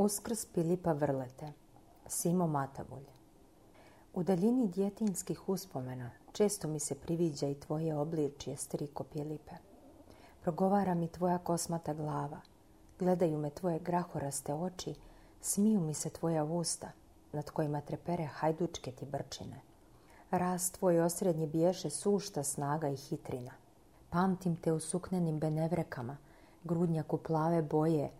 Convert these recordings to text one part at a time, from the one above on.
Uskrs Pilipa Vrlete Simo Matavulj U daljini djetinskih uspomena često mi se priviđa i tvoje obličje, striko Pilipe. Progovara mi tvoja kosmata glava, gledaju me tvoje grahoraste oči, smiju mi se tvoja usta, nad kojima trepere hajdučke ti brčine. Rast tvoj osrednji biješe sušta snaga i hitrina. Pamtim te u suknenim benevrekama, grudnjaku plave boje,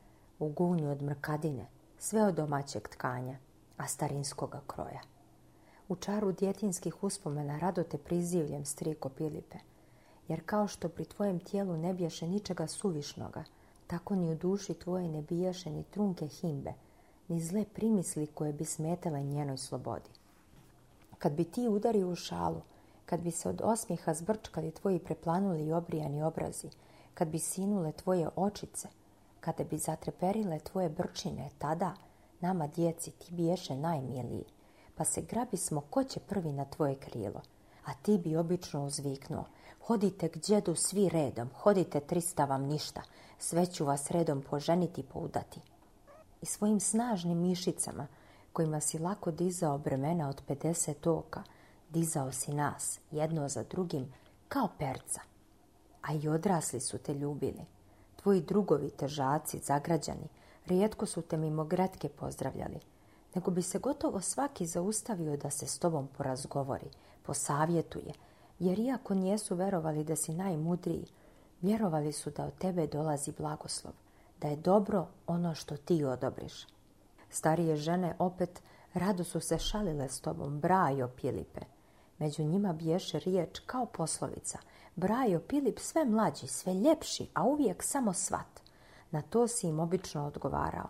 u gunju od mrkadine, sve od domaćeg tkanja, a starinskoga kroja. U čaru djetinskih uspomena rado te prizivljem, striko Pilipe, jer kao što pri tvojem tijelu ne bijaše ničega suvišnoga, tako ni u duši tvoje ne bijaše ni trunke himbe, ni zle primisli koje bi smetale njenoj slobodi. Kad bi ti udario u šalu, kad bi se od osmiha zbrčkali tvoji preplanuli i obrijani obrazi, kad bi sinule tvoje očice – kada bi zatreperile tvoje brčine, tada, nama djeci, ti biješe najmiliji, pa se grabi smo ko će prvi na tvoje krilo. A ti bi obično uzviknuo, hodite k djedu svi redom, hodite trista vam ništa, sve ću vas redom poženiti i poudati. I svojim snažnim mišicama, kojima si lako dizao bremena od 50 oka, dizao si nas, jedno za drugim, kao perca. A i odrasli su te ljubili. Tvoji drugovi, težaci, zagrađani, rijetko su te mimogratke pozdravljali, nego bi se gotovo svaki zaustavio da se s tobom porazgovori, posavjetuje, jer iako nijesu verovali da si najmudriji, vjerovali su da od tebe dolazi blagoslov, da je dobro ono što ti odobriš. Starije žene opet rado su se šalile s tobom, brajo Pilipe. Među njima biješe riječ kao poslovica – Brajo Pilip sve mlađi, sve ljepši, a uvijek samo svat. Na to si im obično odgovarao.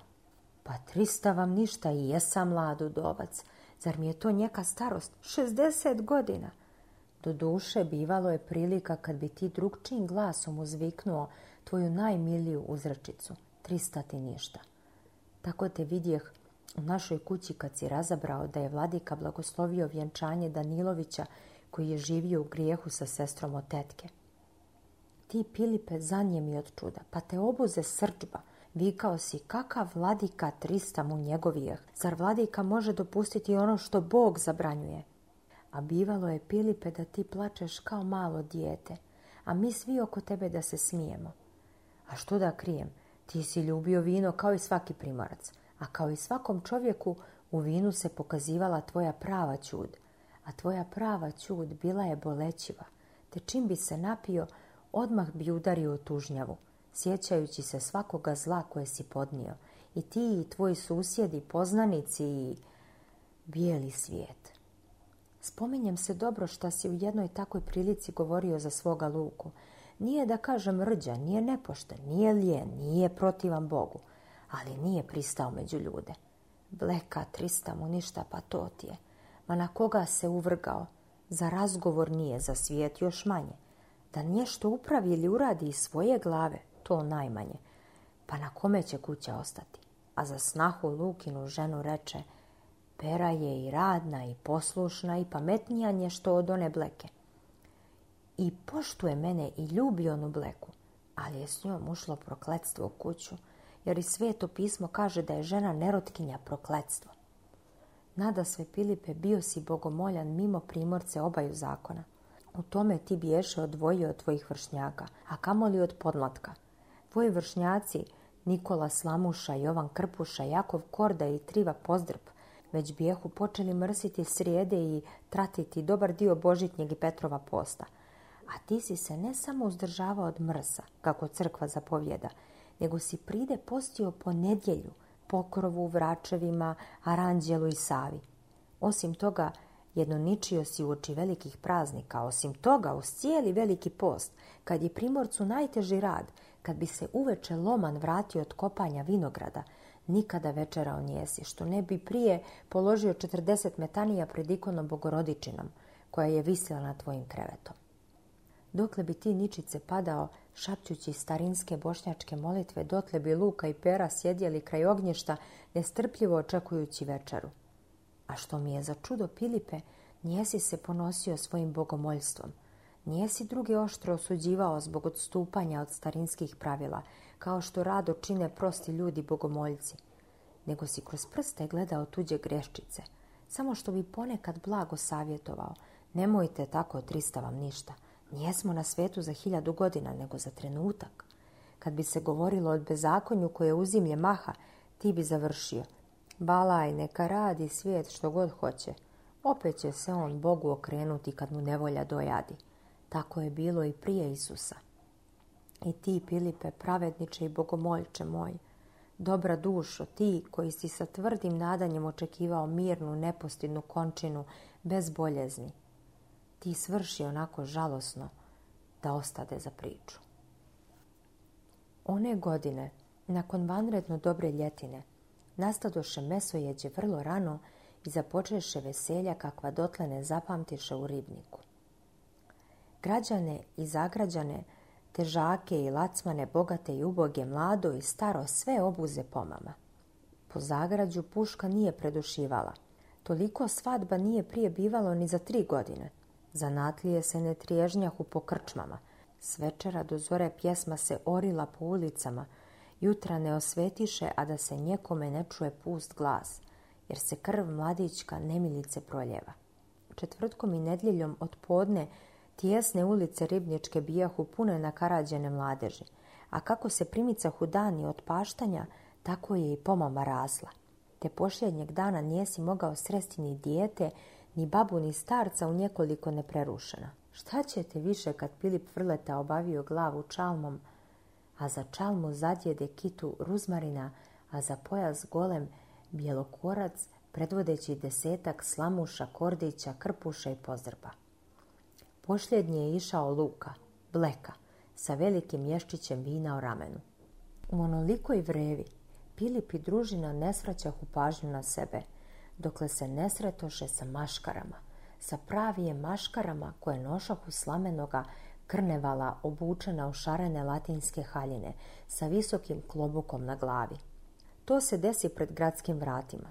Pa trista vam ništa i jesam mladu dovac. Zar mi je to njeka starost? 60 godina. Do duše bivalo je prilika kad bi ti drugčijim glasom uzviknuo tvoju najmiliju uzračicu. Trista ti ništa. Tako te vidjeh u našoj kući kad si razabrao da je vladika blagoslovio vjenčanje Danilovića koji je živio u grijehu sa sestrom od tetke. Ti, Pilipe, mi od čuda, pa te obuze srđba. Vikao si, kakav vladika trista u njegovijeh, zar vladika može dopustiti ono što Bog zabranjuje? A bivalo je, Pilipe, da ti plačeš kao malo dijete, a mi svi oko tebe da se smijemo. A što da krijem, ti si ljubio vino kao i svaki primorac, a kao i svakom čovjeku u vinu se pokazivala tvoja prava čud a tvoja prava čud bila je bolećiva, te čim bi se napio, odmah bi udario tužnjavu, sjećajući se svakoga zla koje si podnio, i ti i tvoji susjedi, poznanici i bijeli svijet. Spominjem se dobro što si u jednoj takoj prilici govorio za svoga luku. Nije da kažem rđa, nije nepošten, nije lijen, nije protivan Bogu, ali nije pristao među ljude. Bleka, trista mu ništa, pa to ti je ma na koga se uvrgao. Za razgovor nije za svijet još manje. Da nešto upravi ili uradi iz svoje glave, to najmanje. Pa na kome će kuća ostati? A za snahu Lukinu ženu reče, pera je i radna i poslušna i pametnija nje što od one bleke. I poštuje mene i ljubi onu bleku, ali je s njom ušlo prokletstvo u kuću, jer i sveto pismo kaže da je žena nerotkinja prokletstvo. Nada sve Pilipe, bio si bogomoljan mimo primorce obaju zakona. U tome ti biješe odvojio od tvojih vršnjaka, a kamoli od podmlatka. Tvoji vršnjaci, Nikola Slamuša, Jovan Krpuša, Jakov Korda i Triva Pozdrb, već bijehu počeli mrsiti srijede i tratiti dobar dio Božitnjeg i Petrova posta. A ti si se ne samo uzdržavao od mrsa, kako crkva zapovjeda, nego si pride postio po nedjelju, Pokrovu, Vračevima, Aranđelu i Savi. Osim toga, jednoničio si uoči velikih praznika, osim toga uz cijeli veliki post, kad je primorcu najteži rad, kad bi se uveče loman vratio od kopanja vinograda, nikada večera on jesi, što ne bi prije položio 40 metanija pred ikonom bogorodičinom, koja je visila na tvojim krevetom. Dokle bi ti ničice padao, šapćući starinske bošnjačke molitve, dotle bi Luka i Pera sjedjeli kraj ognjišta, nestrpljivo očekujući večeru. A što mi je za čudo, Pilipe, nijesi se ponosio svojim bogomoljstvom. si drugi oštro osuđivao zbog odstupanja od starinskih pravila, kao što rado čine prosti ljudi bogomoljci, nego si kroz prste gledao tuđe greščice, samo što bi ponekad blago savjetovao, nemojte tako, tristavam vam ništa – Nijesmo na svijetu za hiljadu godina, nego za trenutak. Kad bi se govorilo o bezakonju koje uzimlje maha, ti bi završio. Balaj, neka radi svijet što god hoće. Opet će se on Bogu okrenuti kad mu nevolja dojadi. Tako je bilo i prije Isusa. I ti, Pilipe, pravedniče i bogomoljče moj, dobra dušo, ti koji si sa tvrdim nadanjem očekivao mirnu, nepostidnu končinu, bez boljezni, ti svrši onako žalosno da ostade za priču. One godine, nakon vanredno dobre ljetine, nastadoše mesojeđe vrlo rano i započeše veselja kakva dotle ne zapamtiše u ribniku. Građane i zagrađane, težake i lacmane, bogate i uboge, mlado i staro, sve obuze pomama. Po zagrađu puška nije predušivala. Toliko svadba nije prije bivalo ni za tri godine – Zanatlije se ne triježnjahu po krčmama. S večera do zore pjesma se orila po ulicama. Jutra ne osvetiše, a da se njekome ne čuje pust glas, jer se krv mladićka nemilice proljeva. Četvrtkom i nedljeljom od podne tijesne ulice ribničke bijahu pune karađene mladeži, a kako se primicahu dani od paštanja, tako je i pomama rasla. Te pošljednjeg dana nije si mogao sresti ni dijete, ni babu ni starca u nekoliko neprerušena. Šta ćete više kad Pilip Vrleta obavio glavu čalmom, a za čalmu zadjede kitu ruzmarina, a za pojas golem bjelokorac predvodeći desetak slamuša, kordića, krpuša i pozrba. Pošljednji je išao Luka, bleka, sa velikim ješčićem vina o ramenu. U onolikoj vrevi Pilip i družina ne svraćahu pažnju na sebe – dokle se ne sretoše sa maškarama, sa pravije maškarama koje nošahu slamenoga krnevala obučena u šarene latinske haljine sa visokim klobukom na glavi. To se desi pred gradskim vratima.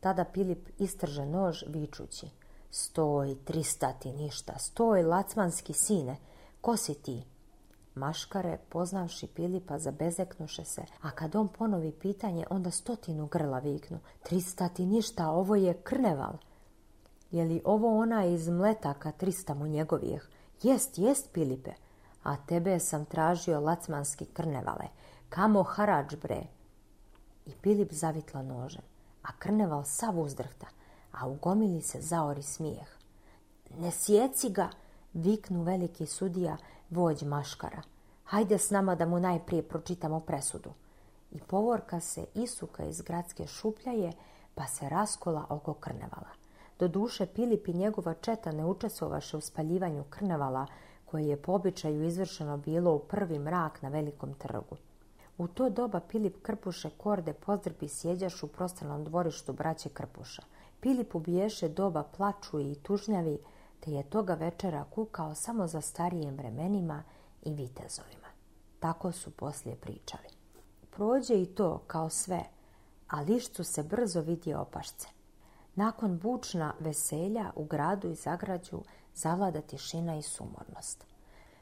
Tada Pilip istrže nož vičući. Stoj, tristati ništa, stoj, lacmanski sine, ko si ti? Maškare, poznavši Pilipa, zabezeknuše se, a kad on ponovi pitanje, onda stotinu grla viknu. Trista ti ništa, ovo je krneval. Je li ovo ona iz mletaka trista mu njegovih? Jest, jest, Pilipe. A tebe sam tražio lacmanski krnevale. Kamo harač bre? I Pilip zavitla nožem, a krneval sav uzdrhta, a u gomili se zaori smijeh. Ne sjeci ga, viknu veliki sudija vođ maškara. Hajde s nama da mu najprije pročitamo presudu. I povorka se isuka iz gradske šupljaje, pa se raskola oko krnevala. Doduše, Pilip i njegova četa ne učestvovaše u spaljivanju krnevala, koje je po običaju izvršeno bilo u prvi mrak na velikom trgu. U to doba Pilip Krpuše korde pozdrbi sjeđaš u prostranom dvorištu braće Krpuša. Pilip ubiješe doba plaču i tužnjavi, te je toga večera kukao samo za starijim vremenima i vitezovima. Tako su poslije pričali. Prođe i to kao sve, a lišcu se brzo vidi opašce. Nakon bučna veselja u gradu i zagrađu zavlada tišina i sumornost.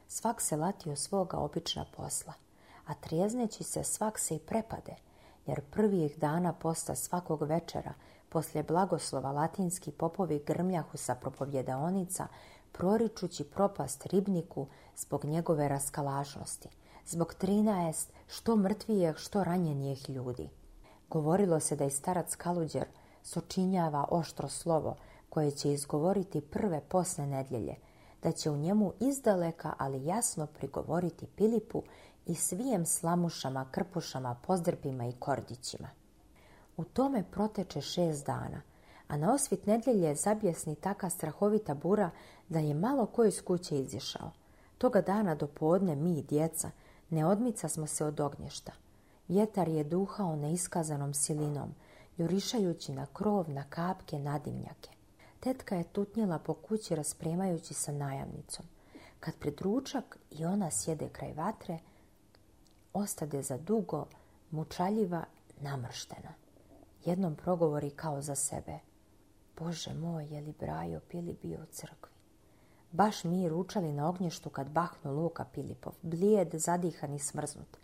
Svak se lati svoga obična posla, a trijezneći se svak se i prepade – jer prvih dana posta svakog večera, poslije blagoslova latinski popovi grmljahu sa propovjedaonica, proričući propast ribniku zbog njegove raskalažnosti, zbog trinaest što mrtvijeg, što ranjenijih ljudi. Govorilo se da i starac Kaluđer sočinjava oštro slovo koje će izgovoriti prve posne nedjelje, da će u njemu izdaleka ali jasno prigovoriti Pilipu i svijem slamušama, krpušama, pozdrpima i kordićima. U tome proteče šest dana, a na osvit nedjelje zabjesni taka strahovita bura da je malo ko iz kuće izišao. Toga dana do podne mi, djeca, ne odmica smo se od ognješta. Vjetar je duhao neiskazanom silinom, jurišajući na krov, na kapke, na dimnjake. Tetka je tutnjela po kući raspremajući sa najamnicom. Kad pred ručak i ona sjede kraj vatre, ostade za dugo, mučaljiva, namrštena. Jednom progovori kao za sebe. Bože moj, je li Brajo Pili bio u crkvi? Baš mi ručali na ognještu kad bahnu Luka Pilipov, blijed, zadihan i smrznut.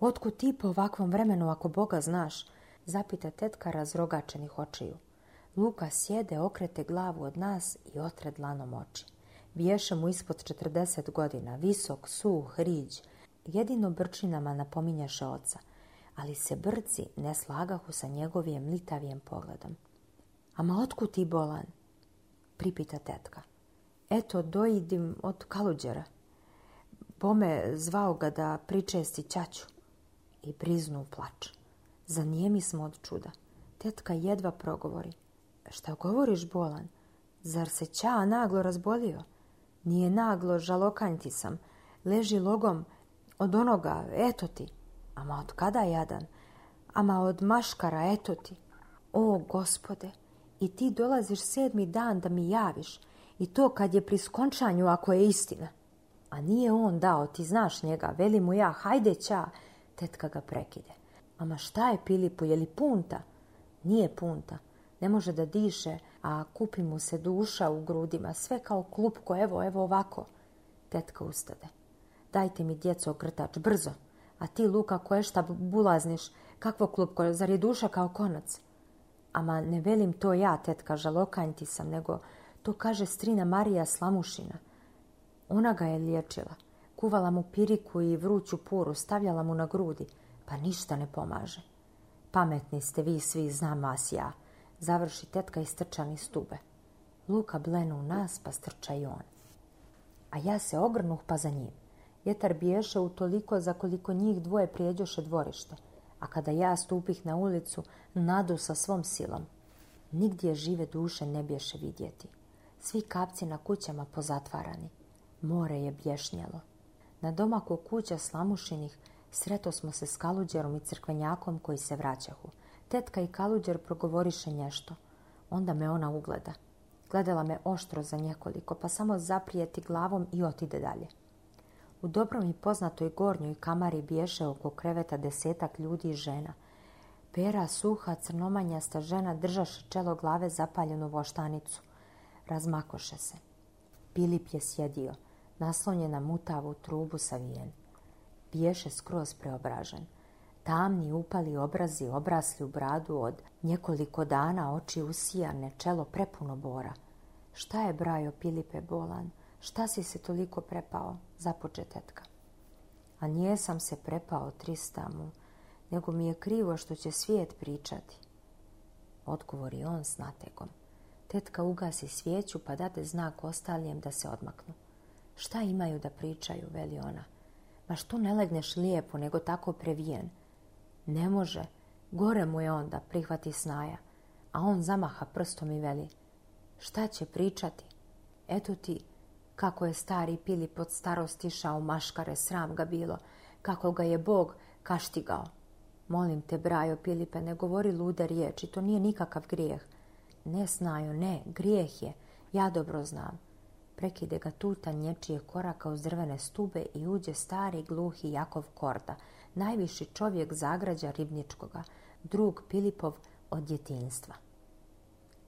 Otko ti po ovakvom vremenu, ako Boga znaš? Zapita tetka razrogačenih očiju. Luka sjede, okrete glavu od nas i otre dlanom oči. Biješe mu ispod 40 godina, visok, suh, riđ, jedino brčinama napominjaše oca, ali se brci ne slagahu sa njegovim litavijem pogledom. Ama otku ti bolan? Pripita tetka. Eto, doidim od kaluđera. Pome, zvao ga da pričesti ćaću. I priznu plač. Zanijemi smo od čuda. Tetka jedva progovori. Šta govoriš, bolan? Zar se ća naglo razbolio? Nije naglo, žalokanj ti sam. Leži logom, od onoga, eto ti. Ama od kada jadan? Ama od maškara, eto ti. O, gospode, i ti dolaziš sedmi dan da mi javiš. I to kad je pri skončanju, ako je istina. A nije on dao, ti znaš njega, veli mu ja, hajde ća. Tetka ga prekide. Ama šta je Pilipu, je li punta? Nije punta. Ne može da diše, a kupi mu se duša u grudima, sve kao klupko, evo, evo ovako. Tetka ustade. Dajte mi djeco okrtač, brzo. A ti, Luka, koje šta bulazniš? Kakvo klupko, zar je duša kao konac? Ama ne velim to ja, tetka, žalokanj ti sam, nego to kaže strina Marija Slamušina. Ona ga je liječila. Kuvala mu piriku i vruću puru, stavljala mu na grudi. Pa ništa ne pomaže. Pametni ste vi svi, znam vas ja. Završi tetka i mi stube. Luka blenu u nas, pa strča i on. A ja se ogrnuh pa za njim. Vjetar biješe toliko za koliko njih dvoje prijeđoše dvorište, a kada ja stupih na ulicu, nadu sa svom silom. Nigdje žive duše ne biješe vidjeti. Svi kapci na kućama pozatvarani. More je bješnjelo. Na domaku kuća slamušinih sreto smo se s Kaluđerom i crkvenjakom koji se vraćahu. Tetka i Kaluđer progovoriše nešto. Onda me ona ugleda. Gledala me oštro za njekoliko, pa samo zaprijeti glavom i otide dalje. U dobrom i poznatoj gornjoj kamari biješe oko kreveta desetak ljudi i žena. Pera, suha, crnomanjasta žena držaše čelo glave zapaljenu voštanicu. Razmakoše se. Pilip je sjedio, naslonjen na mutavu trubu savijen. Biješe skroz preobražen. Tamni upali obrazi obrasli u bradu od nekoliko dana oči usijane, čelo prepuno bora. Šta je brajo Pilipe bolan? šta si se toliko prepao, započe tetka. A sam se prepao Tristamu, nego mi je krivo što će svijet pričati. Odgovori on s nategom. Tetka ugasi svijeću pa date znak ostaljem da se odmaknu. Šta imaju da pričaju, veli ona. Ma što ne legneš lijepo, nego tako previjen? Ne može. Gore mu je onda, prihvati snaja. A on zamaha prstom i veli. Šta će pričati? Eto ti, kako je stari Pilip od starosti šao maškare, sram ga bilo, kako ga je Bog kaštigao. Molim te, brajo Pilipe, ne govori lude riječi, to nije nikakav grijeh. Ne snaju, ne, grijeh je, ja dobro znam. Prekide ga tuta nječije koraka uz drvene stube i uđe stari gluhi Jakov Korda, najviši čovjek zagrađa Ribničkoga, drug Pilipov od djetinstva.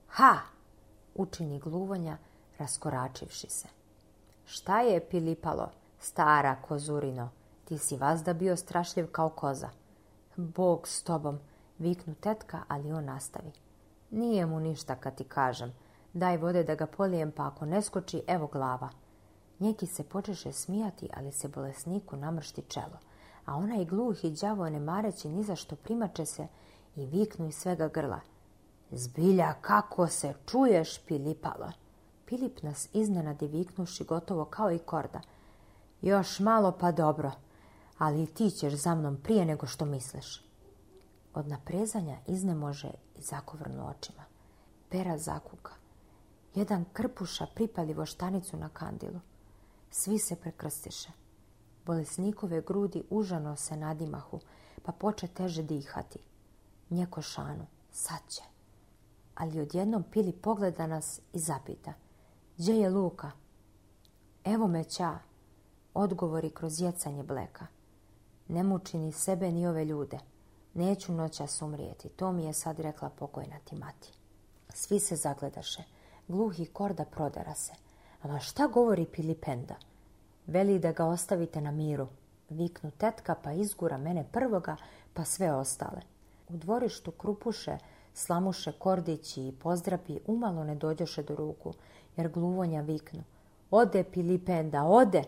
Ha! učini gluvonja raskoračivši se. Šta je pilipalo? Stara kozurino, ti si vazda bio strašljiv kao koza. Bog s tobom, viknu tetka, ali on nastavi. Nije mu ništa kad ti kažem. Daj vode da ga polijem, pa ako ne skoči, evo glava. Njeki se počeše smijati, ali se bolesniku namršti čelo. A onaj gluhi đavo ne mareći ni za što primače se i viknu iz svega grla. Zbilja, kako se čuješ, pilipalo! Pilip nas iznenadi viknuši gotovo kao i korda. Još malo pa dobro, ali i ti ćeš za mnom prije nego što misliš. Od naprezanja iznemože i zakovrnu očima. Pera zakuka. Jedan krpuša pripali voštanicu na kandilu. Svi se prekrstiše. Bolesnikove grudi užano se nadimahu, pa poče teže dihati. Njeko šanu, sad će. Ali odjednom Pili pogleda nas i zapita. Gdje je Luka? Evo me ća, odgovori kroz jecanje bleka. Ne muči ni sebe ni ove ljude. Neću noćas umrijeti, to mi je sad rekla pokojna ti mati. Svi se zagledaše. Gluhi korda prodara se. Ama šta govori Pilipenda? Veli da ga ostavite na miru. Viknu tetka pa izgura mene prvoga pa sve ostale. U dvorištu krupuše, slamuše kordići i pozdrapi umalo ne dođoše do ruku jer gluvonja viknu. Ode, Pilipenda, ode!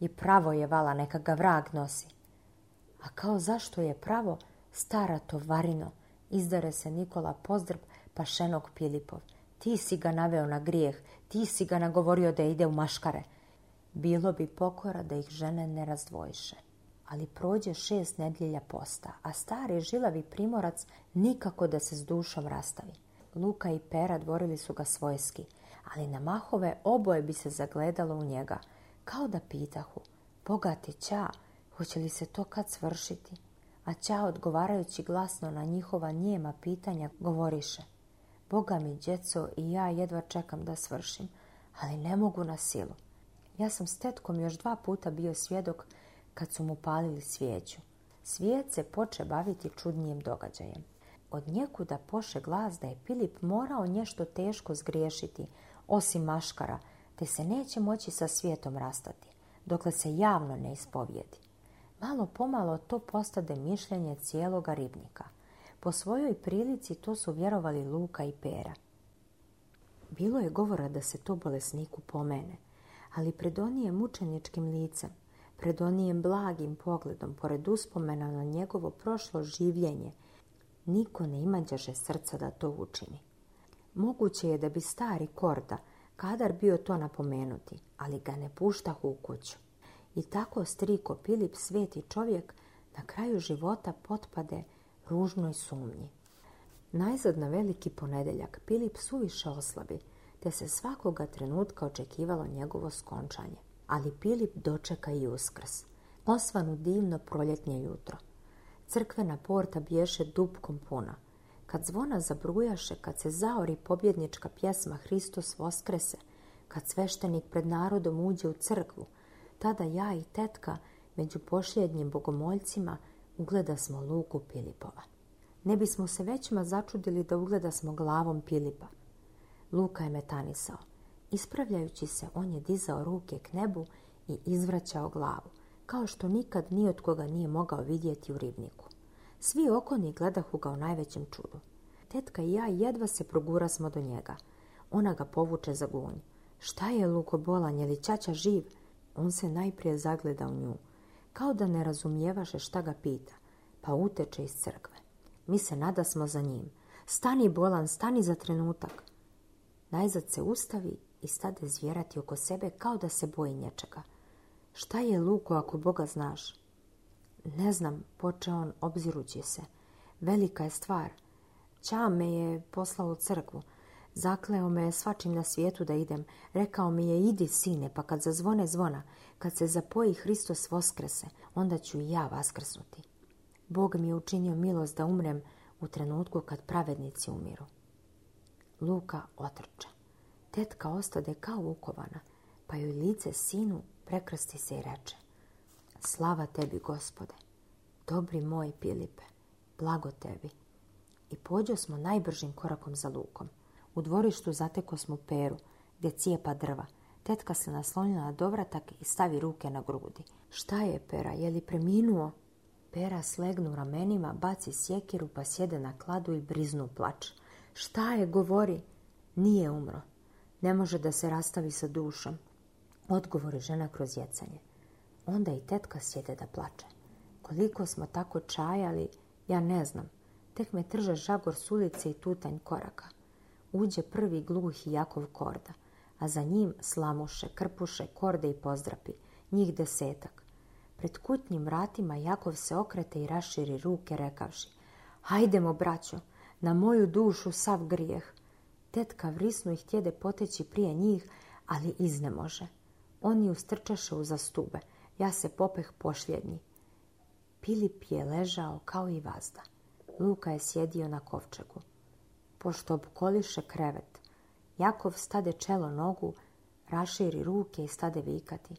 I pravo je vala, neka ga vrag nosi. A kao zašto je pravo, stara tovarino, izdare se Nikola Pozdrb pašenog Pilipov. Ti si ga naveo na grijeh, ti si ga nagovorio da ide u maškare. Bilo bi pokora da ih žene ne razdvojiše. Ali prođe šest nedjelja posta, a stari žilavi primorac nikako da se s dušom rastavi. Luka i Pera dvorili su ga svojski – ali na mahove oboje bi se zagledalo u njega, kao da pitahu, bogati ča, hoće li se to kad svršiti? A ča, odgovarajući glasno na njihova njema pitanja, govoriše, boga mi, djeco, i ja jedva čekam da svršim, ali ne mogu na silu. Ja sam s tetkom još dva puta bio svjedok kad su mu palili svijeću. Svijet se poče baviti čudnijim događajem. Od njekuda poše glas da je Pilip morao nešto teško zgriješiti – osim maškara, te se neće moći sa svijetom rastati, dokle se javno ne ispovijedi. Malo pomalo to postade mišljenje cijeloga ribnika. Po svojoj prilici to su vjerovali Luka i Pera. Bilo je govora da se to bolesniku pomene, ali pred onijem mučeničkim licem, pred onijem blagim pogledom, pored uspomena na njegovo prošlo življenje, niko ne imađaše srca da to učini. Moguće je da bi stari korda kadar bio to napomenuti, ali ga ne pušta u kuću. I tako striko Pilip, sveti čovjek, na kraju života potpade ružnoj sumnji. Najzad na veliki ponedeljak Pilip suviše oslabi, te se svakoga trenutka očekivalo njegovo skončanje. Ali Pilip dočeka i uskrs, osvanu divno proljetnje jutro. Crkvena porta bješe dupkom puna, kad zvona zabrujaše, kad se zaori pobjednička pjesma Hristos Voskrese, kad sveštenik pred narodom uđe u crkvu, tada ja i tetka među pošljednjim bogomoljcima ugleda smo luku Pilipova. Ne bismo se većima začudili da ugleda smo glavom Pilipa. Luka je metanisao. Ispravljajući se, on je dizao ruke k nebu i izvraćao glavu, kao što nikad ni od koga nije mogao vidjeti u ribniku. Svi okoni gledahu ga u najvećem čudu. Tetka i ja jedva se progura smo do njega. Ona ga povuče za gunj. Šta je Luko bolan, je li Čača živ? On se najprije zagleda u nju. Kao da ne razumijevaše šta ga pita. Pa uteče iz crkve. Mi se nada smo za njim. Stani bolan, stani za trenutak. Najzad se ustavi i stade zvjerati oko sebe kao da se boji nječega. Šta je Luko ako Boga znaš? Ne znam, poče on obzirući se. Velika je stvar. Ća me je poslao u crkvu. Zakleo me je svačim na svijetu da idem. Rekao mi je, idi sine, pa kad zazvone zvona, kad se zapoji Hristos voskrese, onda ću i ja vaskrsnuti. Bog mi je učinio milost da umrem u trenutku kad pravednici umiru. Luka otrče. Tetka ostade kao ukovana, pa joj lice sinu prekrsti se i reče. Slava tebi, gospode, dobri moj Pilipe, blago tebi. I pođo smo najbržim korakom za lukom. U dvorištu zateko smo peru, gdje cijepa drva. Tetka se naslonila na dovratak i stavi ruke na grudi. Šta je pera, je li preminuo? Pera slegnu ramenima, baci sjekiru pa sjede na kladu i briznu plač. Šta je, govori? Nije umro. Ne može da se rastavi sa dušom. Odgovori žena kroz jecanje. Onda i tetka sjede da plače. Koliko smo tako čajali, ja ne znam. Tek me trže žagor s ulice i tutanj koraka. Uđe prvi i Jakov Korda, a za njim slamuše, krpuše, korde i pozdrapi, njih desetak. Pred kutnjim vratima Jakov se okrete i raširi ruke rekavši Hajdemo, braćo, na moju dušu sav grijeh. Tetka vrisnu i htjede poteći prije njih, ali izne može. Oni ustrčaše uza stube, ja se popeh pošljednji. Pilip je ležao kao i vazda. Luka je sjedio na kovčegu. Pošto obkoliše krevet, Jakov stade čelo nogu, raširi ruke i stade vikati.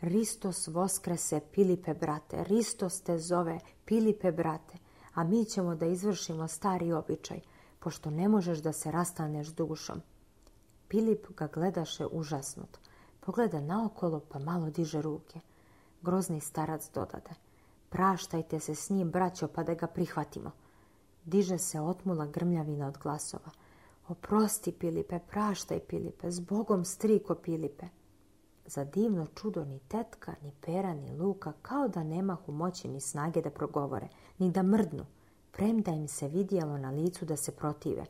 Ristos voskrese, Pilipe brate, Ristos te zove, Pilipe brate, a mi ćemo da izvršimo stari običaj, pošto ne možeš da se rastaneš dušom. Pilip ga gledaše užasnut. Pogleda naokolo pa malo diže ruke. Grozni starac dodade. Praštajte se s njim, braćo, pa da ga prihvatimo. Diže se otmula grmljavina od glasova. Oprosti, Pilipe, praštaj, Pilipe, s Bogom striko, Pilipe. Za divno čudo ni tetka, ni pera, ni luka, kao da nema moći ni snage da progovore, ni da mrdnu, premda im se vidjelo na licu da se protive,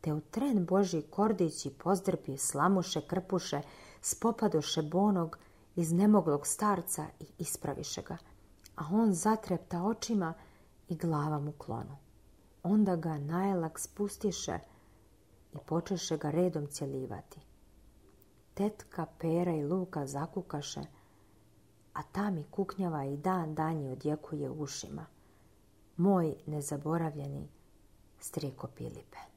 te u tren Boži kordići pozdrpi slamuše krpuše, spopadoše bonog, iz nemoglog starca i ispraviše ga, a on zatrepta očima i glava mu klonu. Onda ga najlak spustiše i počeše ga redom cjelivati. Tetka, Pera i Luka zakukaše, a i kuknjava i dan danji odjekuje ušima. Moj nezaboravljeni striko Pilipe.